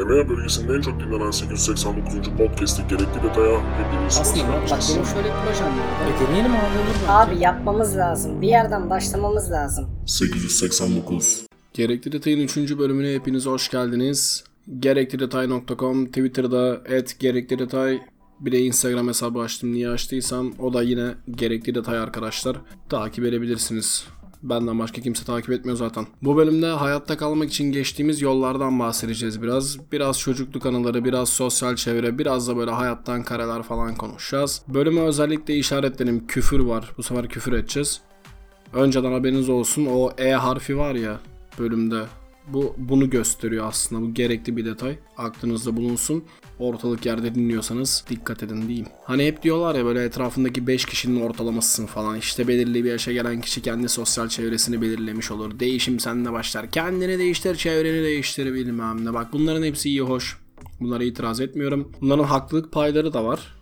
EMEA bölgesinde en çok dinlenen 889. podcast'i gerekli detaya hepiniz hoş Aslında bak, benim şöyle bir projem var. E deneyelim abi olur mu? Abi yapmamız lazım. Bir yerden başlamamız lazım. 889 Gerekli Detay'ın 3. bölümüne hepiniz hoş geldiniz. Gereklidetay.com Twitter'da et gerekli detay bir de Instagram hesabı açtım. Niye açtıysam o da yine gerekli detay arkadaşlar. Takip edebilirsiniz. Benden başka kimse takip etmiyor zaten. Bu bölümde hayatta kalmak için geçtiğimiz yollardan bahsedeceğiz biraz. Biraz çocukluk anıları, biraz sosyal çevre, biraz da böyle hayattan kareler falan konuşacağız. Bölüme özellikle işaretlerim küfür var. Bu sefer küfür edeceğiz. Önceden haberiniz olsun o E harfi var ya bölümde. Bu bunu gösteriyor aslında. Bu gerekli bir detay. Aklınızda bulunsun. Ortalık yerde dinliyorsanız dikkat edin diyeyim. Hani hep diyorlar ya böyle etrafındaki 5 kişinin ortalamasısın falan. İşte belirli bir yaşa gelen kişi kendi sosyal çevresini belirlemiş olur. Değişim sende başlar. Kendini değiştir, çevreni değiştir bilmem ne. Bak bunların hepsi iyi hoş. Bunlara itiraz etmiyorum. Bunların haklılık payları da var.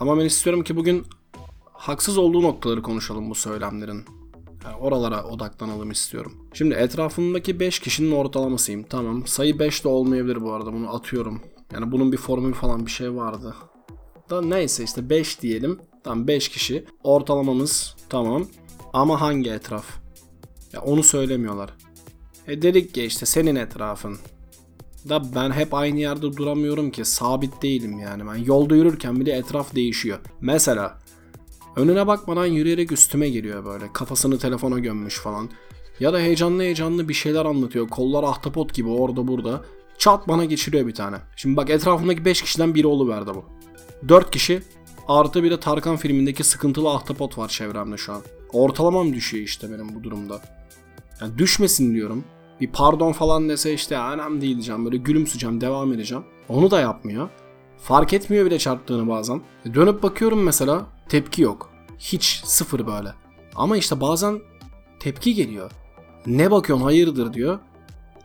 Ama ben istiyorum ki bugün haksız olduğu noktaları konuşalım bu söylemlerin. Yani oralara odaklanalım istiyorum. Şimdi etrafımdaki 5 kişinin ortalamasıyım. Tamam. Sayı 5 de olmayabilir bu arada. Bunu atıyorum. Yani bunun bir formülü falan bir şey vardı. Da neyse işte 5 diyelim. Tamam 5 kişi. Ortalamamız tamam. Ama hangi etraf? Ya onu söylemiyorlar. E dedik ya işte senin etrafın. Da ben hep aynı yerde duramıyorum ki. Sabit değilim yani. Ben yolda yürürken bile etraf değişiyor. Mesela Önüne bakmadan yürüyerek üstüme geliyor böyle. Kafasını telefona gömmüş falan. Ya da heyecanlı heyecanlı bir şeyler anlatıyor. Kollar ahtapot gibi orada burada. Çat bana geçiriyor bir tane. Şimdi bak etrafımdaki 5 kişiden biri oluverdi bu. 4 kişi artı bir de Tarkan filmindeki sıkıntılı ahtapot var çevremde şu an. Ortalamam düşüyor işte benim bu durumda. Yani düşmesin diyorum. Bir pardon falan dese işte "Ya önemli değil diyeceğim. Böyle gülümseyeceğim, devam edeceğim. Onu da yapmıyor. Fark etmiyor bile çarptığını bazen. E Dönüp bakıyorum mesela tepki yok. Hiç sıfır böyle. Ama işte bazen tepki geliyor. Ne bakıyorsun hayırdır diyor.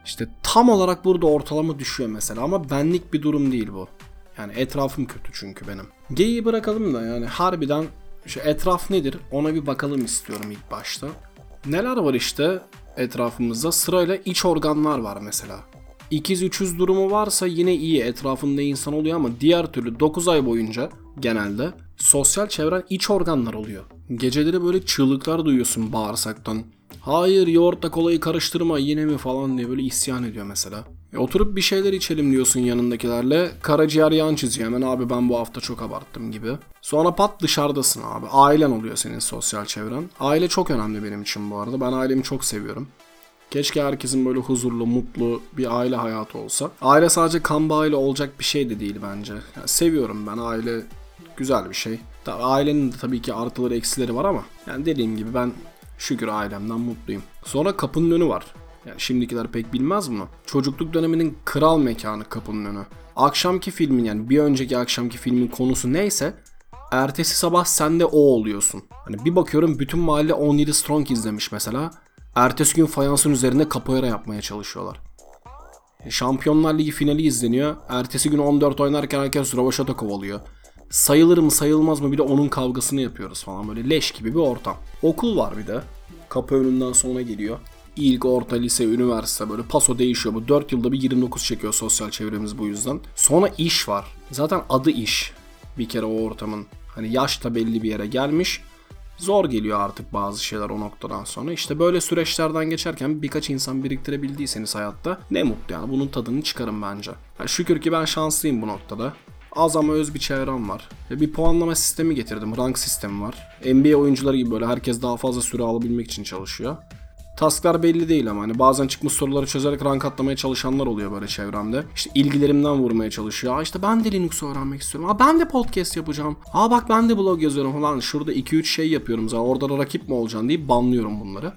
İşte tam olarak burada ortalama düşüyor mesela ama benlik bir durum değil bu. Yani etrafım kötü çünkü benim. Geyiği bırakalım da yani harbiden şu etraf nedir ona bir bakalım istiyorum ilk başta. Neler var işte etrafımızda sırayla iç organlar var mesela. İkiz üçüz durumu varsa yine iyi etrafında insan oluyor ama diğer türlü 9 ay boyunca genelde sosyal çevren iç organlar oluyor. Geceleri böyle çığlıklar duyuyorsun bağırsaktan. Hayır yoğurtla kolayı karıştırma yine mi falan diye böyle isyan ediyor mesela. E, oturup bir şeyler içelim diyorsun yanındakilerle. Karaciğer yan çiziyor hemen abi ben bu hafta çok abarttım gibi. Sonra pat dışarıdasın abi. Ailen oluyor senin sosyal çevren. Aile çok önemli benim için bu arada. Ben ailemi çok seviyorum. Keşke herkesin böyle huzurlu, mutlu bir aile hayatı olsa. Aile sadece kan bağıyla olacak bir şey de değil bence. Yani seviyorum ben aile güzel bir şey. Tabii ailenin de tabii ki artıları eksileri var ama yani dediğim gibi ben şükür ailemden mutluyum. Sonra kapının önü var. Yani şimdikiler pek bilmez bunu. Çocukluk döneminin kral mekanı kapının önü. Akşamki filmin yani bir önceki akşamki filmin konusu neyse ertesi sabah sen de o oluyorsun. Hani bir bakıyorum bütün mahalle 17 Strong izlemiş mesela. Ertesi gün fayansın üzerinde capoeira yapmaya çalışıyorlar. Şampiyonlar Ligi finali izleniyor. Ertesi gün 14 oynarken herkes rövaşata kovalıyor. Sayılır mı sayılmaz mı bir de onun kavgasını yapıyoruz falan böyle leş gibi bir ortam. Okul var bir de. Kapı önünden sonra geliyor. İlk, orta, lise, üniversite böyle paso değişiyor. Bu 4 yılda bir 29 çekiyor sosyal çevremiz bu yüzden. Sonra iş var. Zaten adı iş. Bir kere o ortamın. Hani yaş da belli bir yere gelmiş. Zor geliyor artık bazı şeyler o noktadan sonra. İşte böyle süreçlerden geçerken birkaç insan biriktirebildiyseniz hayatta ne mutlu yani. Bunun tadını çıkarın bence. Yani şükür ki ben şanslıyım bu noktada. Az ama öz bir çevrem var. Ve Bir puanlama sistemi getirdim. Rank sistemi var. NBA oyuncuları gibi böyle herkes daha fazla süre alabilmek için çalışıyor. Tasklar belli değil ama hani bazen çıkmış soruları çözerek rank atlamaya çalışanlar oluyor böyle çevremde. İşte ilgilerimden vurmaya çalışıyor. Aa işte ben de Linux öğrenmek istiyorum. Aa ben de podcast yapacağım. Aa bak ben de blog yazıyorum falan. Şurada 2-3 şey yapıyorum zaten. Orada da rakip mi olacaksın deyip banlıyorum bunları.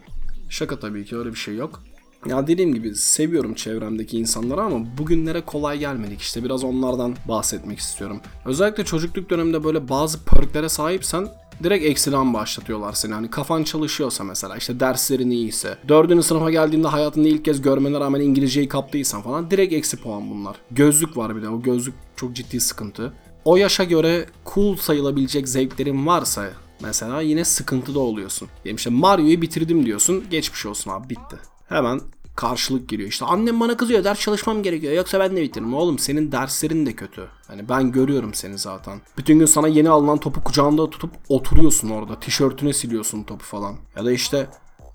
Şaka tabii ki öyle bir şey yok. Ya dediğim gibi seviyorum çevremdeki insanları ama bugünlere kolay gelmedik. İşte biraz onlardan bahsetmek istiyorum. Özellikle çocukluk döneminde böyle bazı perklere sahipsen direkt eksiden başlatıyorlar seni. Hani kafan çalışıyorsa mesela işte derslerin iyiyse. Dördüncü sınıfa geldiğinde hayatında ilk kez görmene rağmen İngilizceyi kaptıysan falan direkt eksi puan bunlar. Gözlük var bir de o gözlük çok ciddi sıkıntı. O yaşa göre cool sayılabilecek zevklerin varsa mesela yine sıkıntıda oluyorsun. Diyelim işte Mario'yu bitirdim diyorsun geçmiş olsun abi bitti. Hemen karşılık geliyor. İşte annem bana kızıyor ders çalışmam gerekiyor yoksa ben de bitiririm. Oğlum senin derslerin de kötü. Hani ben görüyorum seni zaten. Bütün gün sana yeni alınan topu kucağında tutup oturuyorsun orada. Tişörtüne siliyorsun topu falan. Ya da işte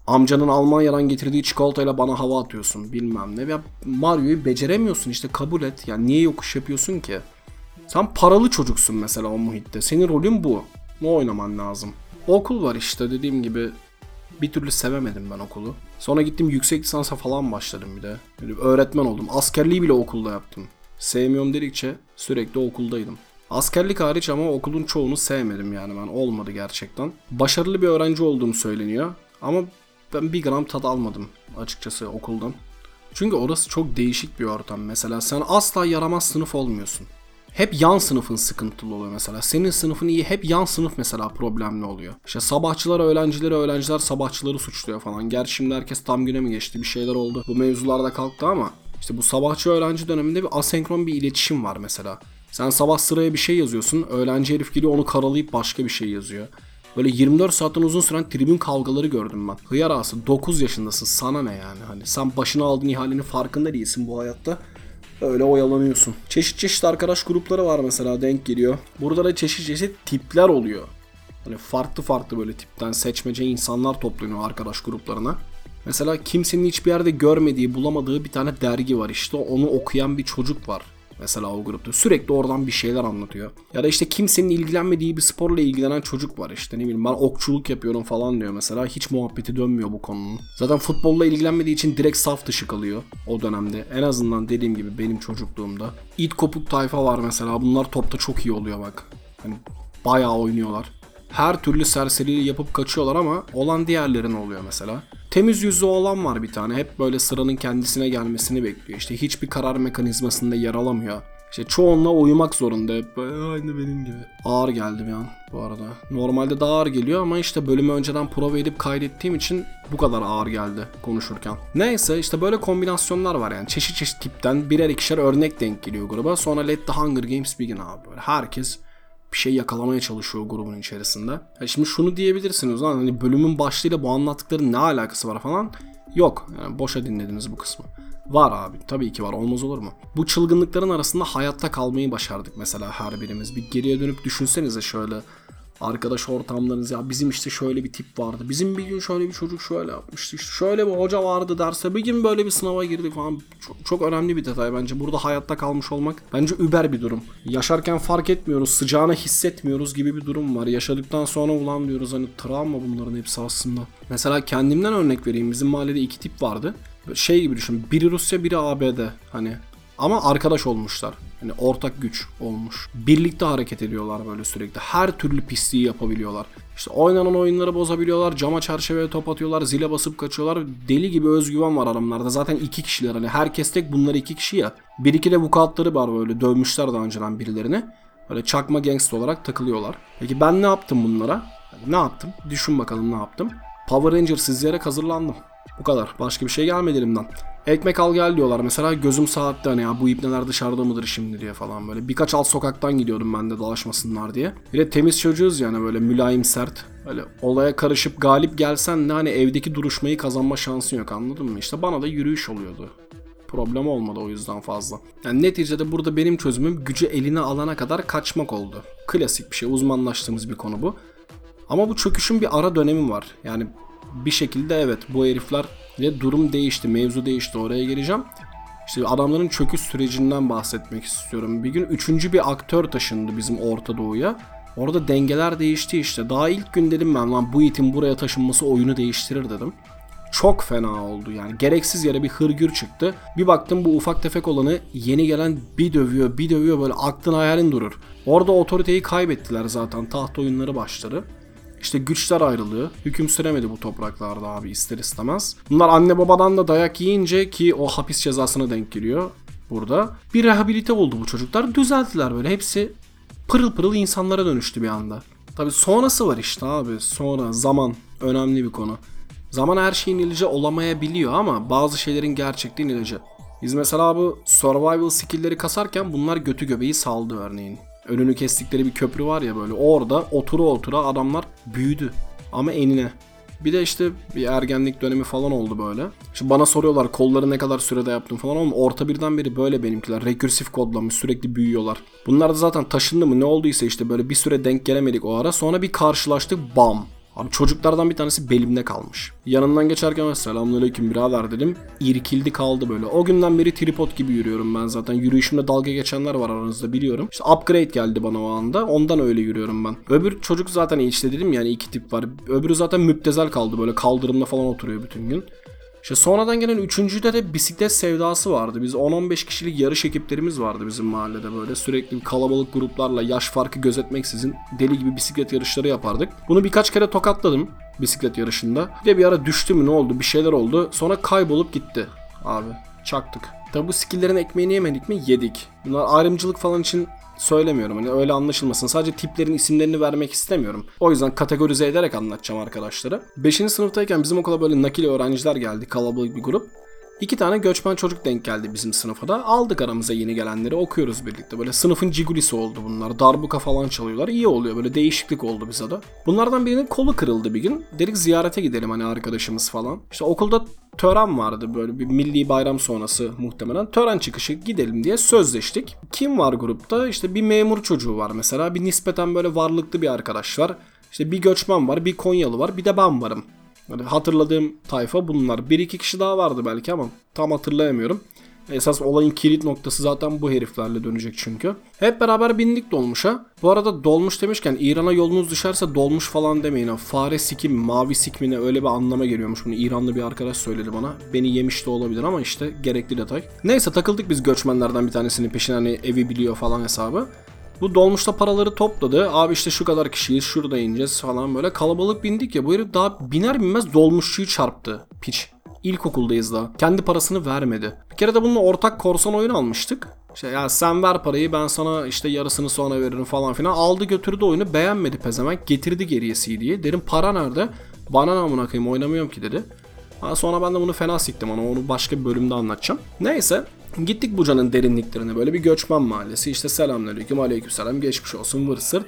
amcanın Almanya'dan getirdiği çikolatayla bana hava atıyorsun bilmem ne. Ya Mario'yu beceremiyorsun işte kabul et. Yani niye yokuş yapıyorsun ki? Sen paralı çocuksun mesela o muhitte. Senin rolün bu. Ne oynaman lazım? Okul var işte dediğim gibi bir türlü sevemedim ben okulu. Sonra gittim yüksek lisansa falan başladım bir de. Böyle öğretmen oldum. Askerliği bile okulda yaptım. Sevmiyorum dedikçe sürekli okuldaydım. Askerlik hariç ama okulun çoğunu sevmedim yani ben. Olmadı gerçekten. Başarılı bir öğrenci olduğum söyleniyor. Ama ben bir gram tad almadım açıkçası okuldan. Çünkü orası çok değişik bir ortam. Mesela sen asla yaramaz sınıf olmuyorsun. Hep yan sınıfın sıkıntılı oluyor mesela. Senin sınıfın iyi hep yan sınıf mesela problemli oluyor. İşte sabahçılar öğrencileri öğrenciler sabahçıları suçluyor falan. Gerçi şimdi herkes tam güne mi geçti bir şeyler oldu. Bu mevzularda kalktı ama işte bu sabahçı öğrenci döneminde bir asenkron bir iletişim var mesela. Sen sabah sıraya bir şey yazıyorsun. Öğrenci herif geliyor onu karalayıp başka bir şey yazıyor. Böyle 24 saatten uzun süren tribün kavgaları gördüm ben. Hıyar ağası 9 yaşındasın sana ne yani hani sen başına aldığın ihalenin farkında değilsin bu hayatta. Öyle oyalanıyorsun. Çeşit çeşit arkadaş grupları var mesela denk geliyor. Burada da çeşit çeşit tipler oluyor. Hani farklı farklı böyle tipten seçmece insanlar toplanıyor arkadaş gruplarına. Mesela kimsenin hiçbir yerde görmediği, bulamadığı bir tane dergi var işte. Onu okuyan bir çocuk var. Mesela o grupta. Sürekli oradan bir şeyler anlatıyor. Ya da işte kimsenin ilgilenmediği bir sporla ilgilenen çocuk var işte. Ne bileyim ben okçuluk yapıyorum falan diyor mesela. Hiç muhabbeti dönmüyor bu konunun. Zaten futbolla ilgilenmediği için direkt saf dışı kalıyor o dönemde. En azından dediğim gibi benim çocukluğumda. İt kopuk tayfa var mesela. Bunlar topta çok iyi oluyor bak. Hani bayağı oynuyorlar. Her türlü serseriliği yapıp kaçıyorlar ama olan diğerlerin oluyor mesela. Temiz yüzlü olan var bir tane. Hep böyle sıranın kendisine gelmesini bekliyor. İşte hiçbir karar mekanizmasında yer alamıyor. İşte çoğunla uyumak zorunda hep. Aynı benim gibi. Ağır geldi bir bu arada. Normalde daha ağır geliyor ama işte bölümü önceden prova edip kaydettiğim için bu kadar ağır geldi konuşurken. Neyse işte böyle kombinasyonlar var yani. Çeşit çeşit tipten birer ikişer örnek denk geliyor gruba. Sonra Let the Hunger Games begin abi. Böyle herkes bir şey yakalamaya çalışıyor grubun içerisinde. Ya şimdi şunu diyebilirsiniz lan hani bölümün başlığıyla bu anlattıkların ne alakası var falan. Yok yani boşa dinlediniz bu kısmı. Var abi tabii ki var olmaz olur mu? Bu çılgınlıkların arasında hayatta kalmayı başardık mesela her birimiz. Bir geriye dönüp düşünsenize şöyle arkadaş ortamlarınız ya bizim işte şöyle bir tip vardı. Bizim bir gün şöyle bir çocuk şöyle yapmıştı. İşte şöyle bir hoca vardı derse bir gün böyle bir sınava girdik falan. Çok, çok önemli bir detay bence. Burada hayatta kalmış olmak bence über bir durum. Yaşarken fark etmiyoruz, sıcağını hissetmiyoruz gibi bir durum var. Yaşadıktan sonra ulan diyoruz hani travma bunların hepsi aslında. Mesela kendimden örnek vereyim. Bizim mahallede iki tip vardı. Şey gibi düşün. Biri Rusya, biri ABD. Hani ama arkadaş olmuşlar. Hani ortak güç olmuş. Birlikte hareket ediyorlar böyle sürekli. Her türlü pisliği yapabiliyorlar. İşte oynanan oyunları bozabiliyorlar. Cama çerçeveye top atıyorlar. Zile basıp kaçıyorlar. Deli gibi özgüven var adamlarda. Zaten iki kişiler hani. Herkes tek bunlar iki kişi ya. Bir iki de vukuatları var böyle. Dövmüşler daha önceden birilerini. Böyle çakma gangster olarak takılıyorlar. Peki ben ne yaptım bunlara? Ne yaptım? Düşün bakalım ne yaptım. Power Rangers izleyerek hazırlandım. Bu kadar. Başka bir şey gelmedi elimden. Ekmek al gel diyorlar mesela gözüm saatte hani ya bu ipneler dışarıda mıdır şimdi diye falan böyle. Birkaç alt sokaktan gidiyordum ben de dolaşmasınlar diye. Bir de temiz çocuğuz yani böyle mülayim sert. Böyle olaya karışıp galip gelsen de hani evdeki duruşmayı kazanma şansın yok anladın mı? İşte bana da yürüyüş oluyordu. Problem olmadı o yüzden fazla. Yani neticede burada benim çözümüm gücü eline alana kadar kaçmak oldu. Klasik bir şey uzmanlaştığımız bir konu bu. Ama bu çöküşün bir ara dönemi var. Yani bir şekilde evet bu herifler ve durum değişti, mevzu değişti. Oraya geleceğim. İşte adamların çöküş sürecinden bahsetmek istiyorum. Bir gün üçüncü bir aktör taşındı bizim Orta Doğu'ya. Orada dengeler değişti işte. Daha ilk gün dedim ben lan bu itin buraya taşınması oyunu değiştirir dedim. Çok fena oldu yani. Gereksiz yere bir hırgür çıktı. Bir baktım bu ufak tefek olanı yeni gelen bir dövüyor bir dövüyor böyle aklın hayalin durur. Orada otoriteyi kaybettiler zaten taht oyunları başları. İşte güçler ayrılığı. Hüküm süremedi bu topraklarda abi ister istemez. Bunlar anne babadan da dayak yiyince ki o hapis cezasına denk geliyor burada. Bir rehabilite oldu bu çocuklar. Düzeldiler böyle. Hepsi pırıl pırıl insanlara dönüştü bir anda. Tabi sonrası var işte abi. Sonra zaman önemli bir konu. Zaman her şeyin ilacı olamayabiliyor ama bazı şeylerin gerçekliğin ilacı. Biz mesela bu survival skill'leri kasarken bunlar götü göbeği saldı örneğin. Önünü kestikleri bir köprü var ya böyle orada otura otura adamlar büyüdü. Ama enine. Bir de işte bir ergenlik dönemi falan oldu böyle. Şimdi bana soruyorlar kolları ne kadar sürede yaptın falan ama orta birden beri böyle benimkiler. Rekürsif kodlamış sürekli büyüyorlar. Bunlar da zaten taşındı mı ne olduysa işte böyle bir süre denk gelemedik o ara. Sonra bir karşılaştık bam. Abi çocuklardan bir tanesi belimde kalmış. Yanından geçerken selamünaleyküm birader dedim. İrkildi kaldı böyle. O günden beri tripod gibi yürüyorum ben zaten. Yürüyüşümde dalga geçenler var aranızda biliyorum. İşte upgrade geldi bana o anda. Ondan öyle yürüyorum ben. Öbür çocuk zaten işte dedim yani iki tip var. Öbürü zaten müptezel kaldı böyle kaldırımda falan oturuyor bütün gün. İşte sonradan gelen üçüncüde de bisiklet sevdası vardı. Biz 10-15 kişilik yarış ekiplerimiz vardı bizim mahallede böyle. Sürekli kalabalık gruplarla yaş farkı gözetmeksizin deli gibi bisiklet yarışları yapardık. Bunu birkaç kere tokatladım bisiklet yarışında. Bir de bir ara düştü mü ne oldu bir şeyler oldu. Sonra kaybolup gitti abi. Çaktık. Tabi bu skilllerin ekmeğini yemedik mi? Yedik. Bunlar ayrımcılık falan için söylemiyorum. Hani öyle anlaşılmasın. Sadece tiplerin isimlerini vermek istemiyorum. O yüzden kategorize ederek anlatacağım arkadaşlara. 5. sınıftayken bizim okula böyle nakil öğrenciler geldi. Kalabalık bir grup. İki tane göçmen çocuk denk geldi bizim sınıfa da. Aldık aramıza yeni gelenleri okuyoruz birlikte. Böyle sınıfın cigulisi oldu bunlar. Darbuka falan çalıyorlar. İyi oluyor böyle değişiklik oldu bize de. Bunlardan birinin kolu kırıldı bir gün. Dedik ziyarete gidelim hani arkadaşımız falan. İşte okulda tören vardı böyle bir milli bayram sonrası muhtemelen. Tören çıkışı gidelim diye sözleştik. Kim var grupta? İşte bir memur çocuğu var mesela. Bir nispeten böyle varlıklı bir arkadaş var. İşte bir göçmen var, bir Konyalı var, bir de ben varım. Yani hatırladığım tayfa bunlar. Bir iki kişi daha vardı belki ama tam hatırlayamıyorum. Esas olayın kilit noktası zaten bu heriflerle dönecek çünkü. Hep beraber bindik dolmuşa. Bu arada dolmuş demişken İran'a yolunuz düşerse dolmuş falan demeyin. Fare sikim, mavi sikmine öyle bir anlama geliyormuş. Bunu İranlı bir arkadaş söyledi bana. Beni yemiş de olabilir ama işte gerekli detay. Neyse takıldık biz göçmenlerden bir tanesinin peşine hani evi biliyor falan hesabı. Bu dolmuşta paraları topladı. Abi işte şu kadar kişiyiz şurada ineceğiz falan böyle. Kalabalık bindik ya bu herif daha biner binmez dolmuşçuyu çarptı. Piç. İlkokuldayız daha. Kendi parasını vermedi. Bir kere de bununla ortak korsan oyun almıştık. İşte ya sen ver parayı ben sana işte yarısını sonra veririm falan filan. Aldı götürdü oyunu beğenmedi pezevenk getirdi geriye CD'yi. Dedim para nerede? Bana ne amına koyayım oynamıyorum ki dedi. Ha, sonra ben de bunu fena siktim ama onu başka bir bölümde anlatacağım. Neyse gittik Buca'nın derinliklerine böyle bir göçmen mahallesi işte selamünaleyküm aleykümselam geçmiş olsun vır sırt.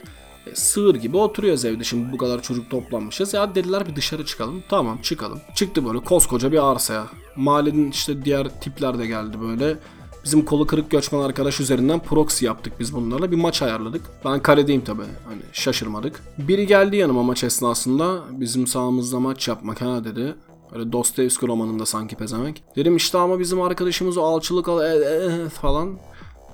E, sığır gibi oturuyoruz evde şimdi bu kadar çocuk toplanmışız. Ya dediler bir dışarı çıkalım. Tamam çıkalım. Çıktı böyle koskoca bir arsaya. Mahallenin işte diğer tipler de geldi böyle. Bizim kolu kırık göçmen arkadaş üzerinden proxy yaptık biz bunlarla. Bir maç ayarladık. Ben kaledeyim tabi. Hani şaşırmadık. Biri geldi yanıma maç esnasında. Bizim sahamızda maç yapmak ha dedi. Öyle Dostoyevski romanında sanki pezemek. Dedim işte ama bizim arkadaşımız o alçılık al e, e, falan.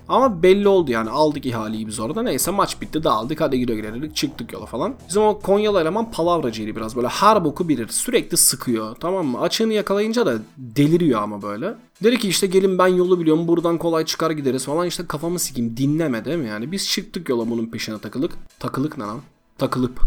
Ama belli oldu yani aldık ihaleyi biz orada. Neyse maç bitti dağıldık hadi güle güle çıktık yola falan. Bizim o Konyalı eleman palavracıydı biraz böyle her boku bilir. Sürekli sıkıyor tamam mı? Açığını yakalayınca da deliriyor ama böyle. Dedi ki işte gelin ben yolu biliyorum buradan kolay çıkar gideriz falan işte kafamı sikeyim dinleme değil mi yani? Biz çıktık yola bunun peşine takılık. Takılık ne lan? Takılıp.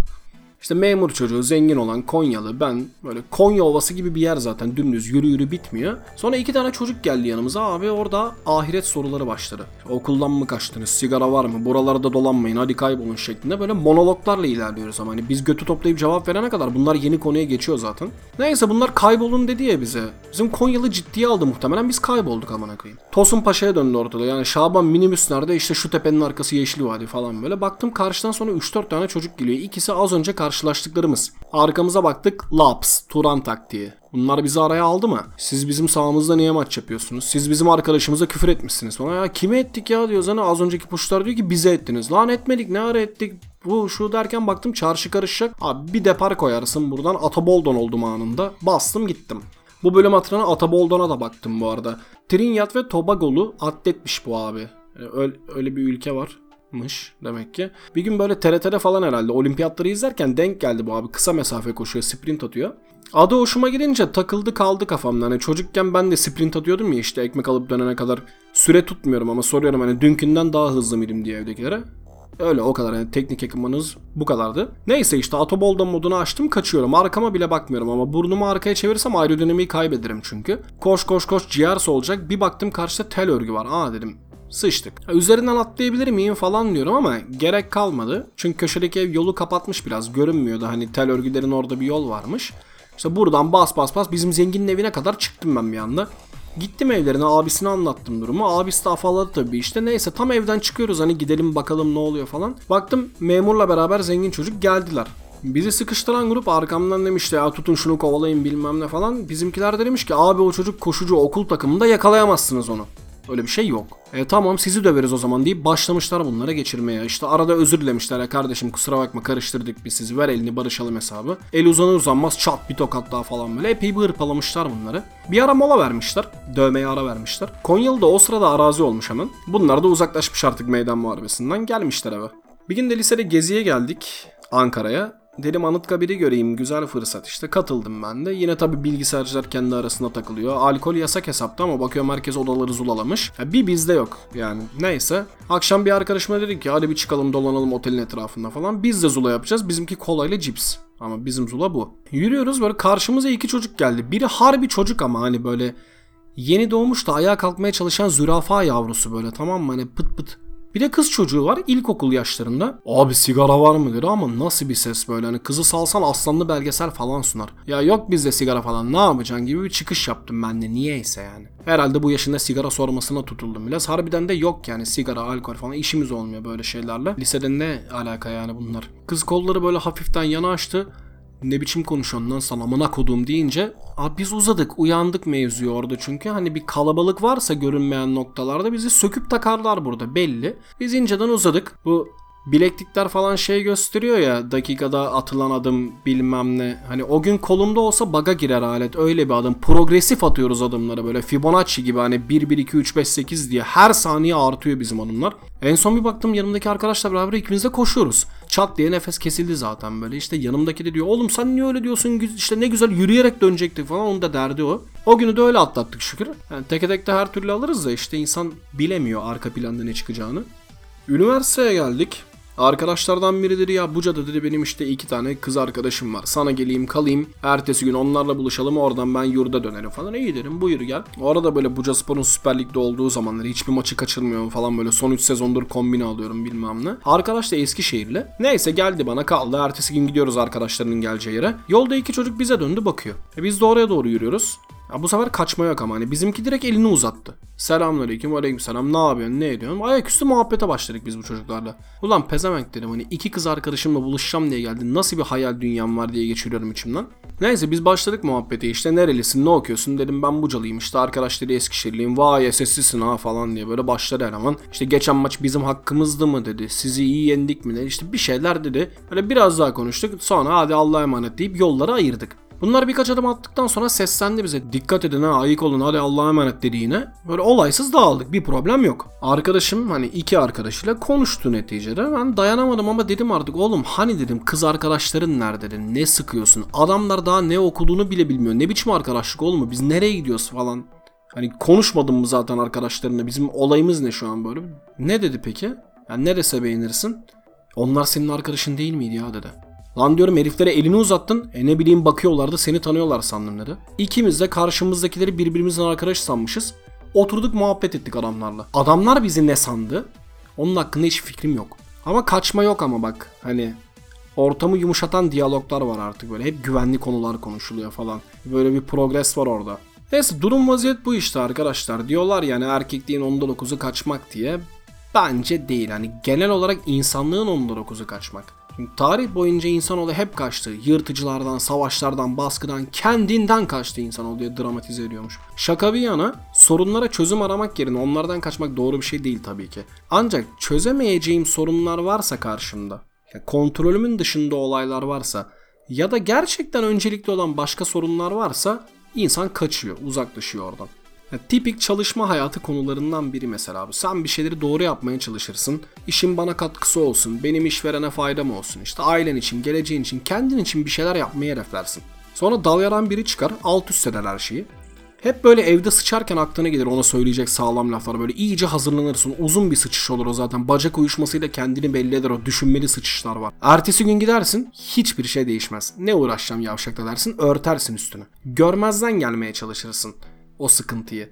İşte memur çocuğu, zengin olan Konyalı, ben böyle Konya Ovası gibi bir yer zaten dümdüz yürü yürü bitmiyor. Sonra iki tane çocuk geldi yanımıza abi orada ahiret soruları başladı. Okuldan mı kaçtınız, sigara var mı, buralarda dolanmayın hadi kaybolun şeklinde böyle monologlarla ilerliyoruz ama hani biz götü toplayıp cevap verene kadar bunlar yeni konuya geçiyor zaten. Neyse bunlar kaybolun dedi ya bize. Bizim Konyalı ciddiye aldı muhtemelen biz kaybolduk amına koyayım. Tosun Paşa'ya döndü ortada yani Şaban minibüs nerede işte şu tepenin arkası Yeşil Vadi falan böyle. Baktım karşıdan sonra 3-4 tane çocuk geliyor. İkisi az önce karşılaştıklarımız. Arkamıza baktık Laps, Turan taktiği. Bunlar bizi araya aldı mı? Siz bizim sağımızda niye maç yapıyorsunuz? Siz bizim arkadaşımıza küfür etmişsiniz falan. Ya kime ettik ya diyoruz hani az önceki puşlar diyor ki bize ettiniz. Lan etmedik ne ara ettik? Bu şu derken baktım çarşı karışacak. Abi bir depar koyarsın buradan Ataboldon oldum anında. Bastım gittim. Bu bölüm hatırına Ataboldon'a da baktım bu arada. Trinidad ve Tobago'lu atletmiş bu abi. Yani öyle, öyle bir ülke var mış demek ki. Bir gün böyle TRT'de falan herhalde olimpiyatları izlerken denk geldi bu abi. Kısa mesafe koşuyor, sprint atıyor. Adı hoşuma gidince takıldı kaldı kafamda. Hani çocukken ben de sprint atıyordum ya işte ekmek alıp dönene kadar. Süre tutmuyorum ama soruyorum hani dünkünden daha hızlı mıydım diye evdekilere. Öyle o kadar yani teknik ekipmanınız bu kadardı. Neyse işte Atobolda modunu açtım kaçıyorum. Arkama bile bakmıyorum ama burnumu arkaya çevirirsem aerodinamiği kaybederim çünkü. Koş koş koş ciğers olacak. Bir baktım karşıda tel örgü var. Aa dedim sıçtık. Üzerinden atlayabilir miyim falan diyorum ama gerek kalmadı. Çünkü köşedeki ev yolu kapatmış biraz. Görünmüyordu hani tel örgülerin orada bir yol varmış. İşte buradan bas bas bas bizim zenginin evine kadar çıktım ben bir anda. Gittim evlerine abisine anlattım durumu. Abisi de afalladı tabii işte. Neyse tam evden çıkıyoruz hani gidelim bakalım ne oluyor falan. Baktım memurla beraber zengin çocuk geldiler. Bizi sıkıştıran grup arkamdan demişti ya tutun şunu kovalayın bilmem ne falan. Bizimkiler de demiş ki abi o çocuk koşucu okul takımında yakalayamazsınız onu. Öyle bir şey yok. E tamam sizi döveriz o zaman deyip başlamışlar bunlara geçirmeye. İşte arada özür dilemişler ya kardeşim kusura bakma karıştırdık biz sizi ver elini barışalım hesabı. El uzanır uzanmaz çat bir tokat daha falan böyle epey bir hırpalamışlar bunları. Bir ara mola vermişler. Dövmeye ara vermişler. Konyalı da o sırada arazi olmuş hemen. Bunlar da uzaklaşmış artık meydan muharebesinden gelmişler eve. Bir gün de lisede geziye geldik Ankara'ya. Dedim Anıtkabir'i göreyim güzel fırsat işte katıldım ben de. Yine tabi bilgisayarcılar kendi arasında takılıyor. Alkol yasak hesapta ama bakıyorum herkes odaları zulalamış. Ya bir bizde yok yani neyse. Akşam bir arkadaşıma dedik ki hadi bir çıkalım dolanalım otelin etrafında falan. Biz de zula yapacağız bizimki kolayla cips. Ama bizim zula bu. Yürüyoruz böyle karşımıza iki çocuk geldi. Biri harbi çocuk ama hani böyle yeni doğmuş da ayağa kalkmaya çalışan zürafa yavrusu böyle tamam mı hani pıt pıt bir de kız çocuğu var ilkokul yaşlarında. Abi sigara var mı dedi ama nasıl bir ses böyle hani kızı salsan aslanlı belgesel falan sunar. Ya yok bizde sigara falan ne yapacaksın gibi bir çıkış yaptım ben de niyeyse yani. Herhalde bu yaşında sigara sormasına tutuldum biraz. Harbiden de yok yani sigara, alkol falan işimiz olmuyor böyle şeylerle. Lisede ne alaka yani bunlar. Kız kolları böyle hafiften yana açtı ne biçim konuşuyorsun lan sana amına kodum deyince abi biz uzadık uyandık mevzuyu orada çünkü hani bir kalabalık varsa görünmeyen noktalarda bizi söküp takarlar burada belli. Biz inceden uzadık. Bu bileklikler falan şey gösteriyor ya dakikada atılan adım bilmem ne. Hani o gün kolumda olsa baga girer alet öyle bir adım. Progresif atıyoruz adımları böyle Fibonacci gibi hani 1 1 2 3 5 8 diye her saniye artıyor bizim adımlar. En son bir baktım yanımdaki arkadaşla beraber ikimiz de koşuyoruz. Çat diye nefes kesildi zaten böyle. İşte yanımdaki de diyor oğlum sen niye öyle diyorsun işte ne güzel yürüyerek dönecektik falan onun da derdi o. O günü de öyle atlattık şükür. Yani teke tek de her türlü alırız da işte insan bilemiyor arka planda ne çıkacağını. Üniversiteye geldik. Arkadaşlardan biri dedi ya Buca'da dedi benim işte iki tane kız arkadaşım var. Sana geleyim kalayım. Ertesi gün onlarla buluşalım oradan ben yurda dönerim falan. İyi dedim buyur gel. Orada böyle Buca Spor'un Süper Lig'de olduğu zamanlar hiçbir maçı kaçırmıyorum falan böyle son 3 sezondur kombine alıyorum bilmem ne. Arkadaş da Eskişehirli. Neyse geldi bana kaldı. Ertesi gün gidiyoruz arkadaşlarının geleceği yere. Yolda iki çocuk bize döndü bakıyor. E biz de oraya doğru yürüyoruz. Ya bu sefer kaçma yok ama hani bizimki direkt elini uzattı. Selamünaleyküm aleykümselam ne yapıyorsun ne ediyorsun? Ayaküstü muhabbete başladık biz bu çocuklarla. Ulan pezevenk dedim hani iki kız arkadaşımla buluşacağım diye geldin. Nasıl bir hayal dünyam var diye geçiriyorum içimden. Neyse biz başladık muhabbete işte nerelisin ne okuyorsun dedim ben Bucalıyım işte arkadaşları Eskişehirliyim vay sessizsin ha falan diye böyle başladı eleman. İşte geçen maç bizim hakkımızdı mı dedi sizi iyi yendik mi dedi işte bir şeyler dedi. Böyle biraz daha konuştuk sonra hadi Allah'a emanet deyip yolları ayırdık. Bunlar birkaç adım attıktan sonra seslendi bize. Dikkat edin ha ayık olun hadi Allah'a emanet dedi yine. Böyle olaysız dağıldık bir problem yok. Arkadaşım hani iki arkadaşıyla konuştu neticede. Ben dayanamadım ama dedim artık oğlum hani dedim kız arkadaşların nerede dedim. Ne sıkıyorsun? Adamlar daha ne okuduğunu bile bilmiyor. Ne biçim arkadaşlık oğlum biz nereye gidiyoruz falan. Hani konuşmadın mı zaten arkadaşlarınla bizim olayımız ne şu an böyle. Ne dedi peki? Yani nerese beğenirsin? Onlar senin arkadaşın değil miydi ya dedi. Lan diyorum heriflere elini uzattın. E ne bileyim bakıyorlardı seni tanıyorlar sandım dedi. İkimiz de karşımızdakileri birbirimizin arkadaş sanmışız. Oturduk muhabbet ettik adamlarla. Adamlar bizi ne sandı? Onun hakkında hiç fikrim yok. Ama kaçma yok ama bak. Hani ortamı yumuşatan diyaloglar var artık böyle. Hep güvenli konular konuşuluyor falan. Böyle bir progres var orada. Neyse durum vaziyet bu işte arkadaşlar. Diyorlar yani erkekliğin onda dokuzu kaçmak diye. Bence değil. Hani genel olarak insanlığın onda dokuzu kaçmak. Şimdi tarih boyunca insanoğlu hep kaçtı. Yırtıcılardan, savaşlardan, baskıdan, kendinden kaçtı insanoğlu diye dramatize ediyormuş. Şaka bir yana sorunlara çözüm aramak yerine onlardan kaçmak doğru bir şey değil tabii ki. Ancak çözemeyeceğim sorunlar varsa karşımda, ya kontrolümün dışında olaylar varsa ya da gerçekten öncelikli olan başka sorunlar varsa insan kaçıyor, uzaklaşıyor oradan. Tipik çalışma hayatı konularından biri mesela bu. Sen bir şeyleri doğru yapmaya çalışırsın. İşin bana katkısı olsun, benim işverene faydam olsun. İşte ailen için, geleceğin için, kendin için bir şeyler yapmayı hedeflersin. Sonra dal yaran biri çıkar, alt üst eder her şeyi. Hep böyle evde sıçarken aklına gelir ona söyleyecek sağlam laflar. Böyle iyice hazırlanırsın. Uzun bir sıçış olur o zaten. Bacak uyuşmasıyla kendini belli eder o düşünmeli sıçışlar var. Ertesi gün gidersin hiçbir şey değişmez. Ne uğraşacağım yavşakla dersin örtersin üstünü. Görmezden gelmeye çalışırsın o sıkıntıyı.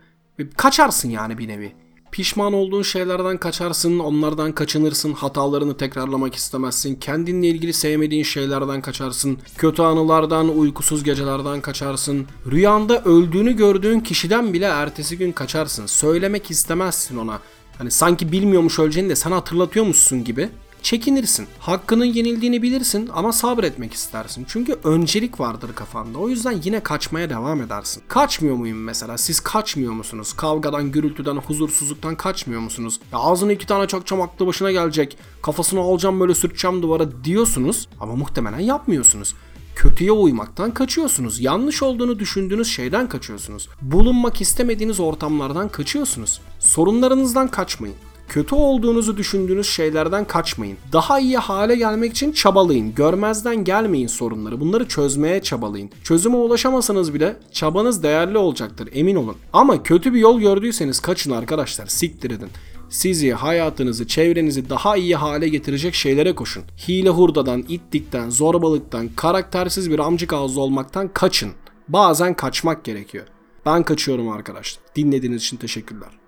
Kaçarsın yani bir nevi. Pişman olduğun şeylerden kaçarsın, onlardan kaçınırsın, hatalarını tekrarlamak istemezsin, kendinle ilgili sevmediğin şeylerden kaçarsın, kötü anılardan, uykusuz gecelerden kaçarsın, rüyanda öldüğünü gördüğün kişiden bile ertesi gün kaçarsın, söylemek istemezsin ona. Hani sanki bilmiyormuş öleceğini de sana hatırlatıyormuşsun gibi çekinirsin. Hakkının yenildiğini bilirsin ama sabretmek istersin. Çünkü öncelik vardır kafanda. O yüzden yine kaçmaya devam edersin. Kaçmıyor muyum mesela? Siz kaçmıyor musunuz? Kavgadan, gürültüden, huzursuzluktan kaçmıyor musunuz? Ya ağzına iki tane çakacağım aklı başına gelecek. Kafasını alacağım böyle sürteceğim duvara diyorsunuz ama muhtemelen yapmıyorsunuz. Kötüye uymaktan kaçıyorsunuz. Yanlış olduğunu düşündüğünüz şeyden kaçıyorsunuz. Bulunmak istemediğiniz ortamlardan kaçıyorsunuz. Sorunlarınızdan kaçmayın. Kötü olduğunuzu düşündüğünüz şeylerden kaçmayın. Daha iyi hale gelmek için çabalayın. Görmezden gelmeyin sorunları. Bunları çözmeye çabalayın. Çözüme ulaşamasanız bile çabanız değerli olacaktır emin olun. Ama kötü bir yol gördüyseniz kaçın arkadaşlar. Siktir edin. Sizi, hayatınızı, çevrenizi daha iyi hale getirecek şeylere koşun. Hile hurdadan, itlikten, zorbalıktan, karaktersiz bir amcık ağızlı olmaktan kaçın. Bazen kaçmak gerekiyor. Ben kaçıyorum arkadaşlar. Dinlediğiniz için teşekkürler.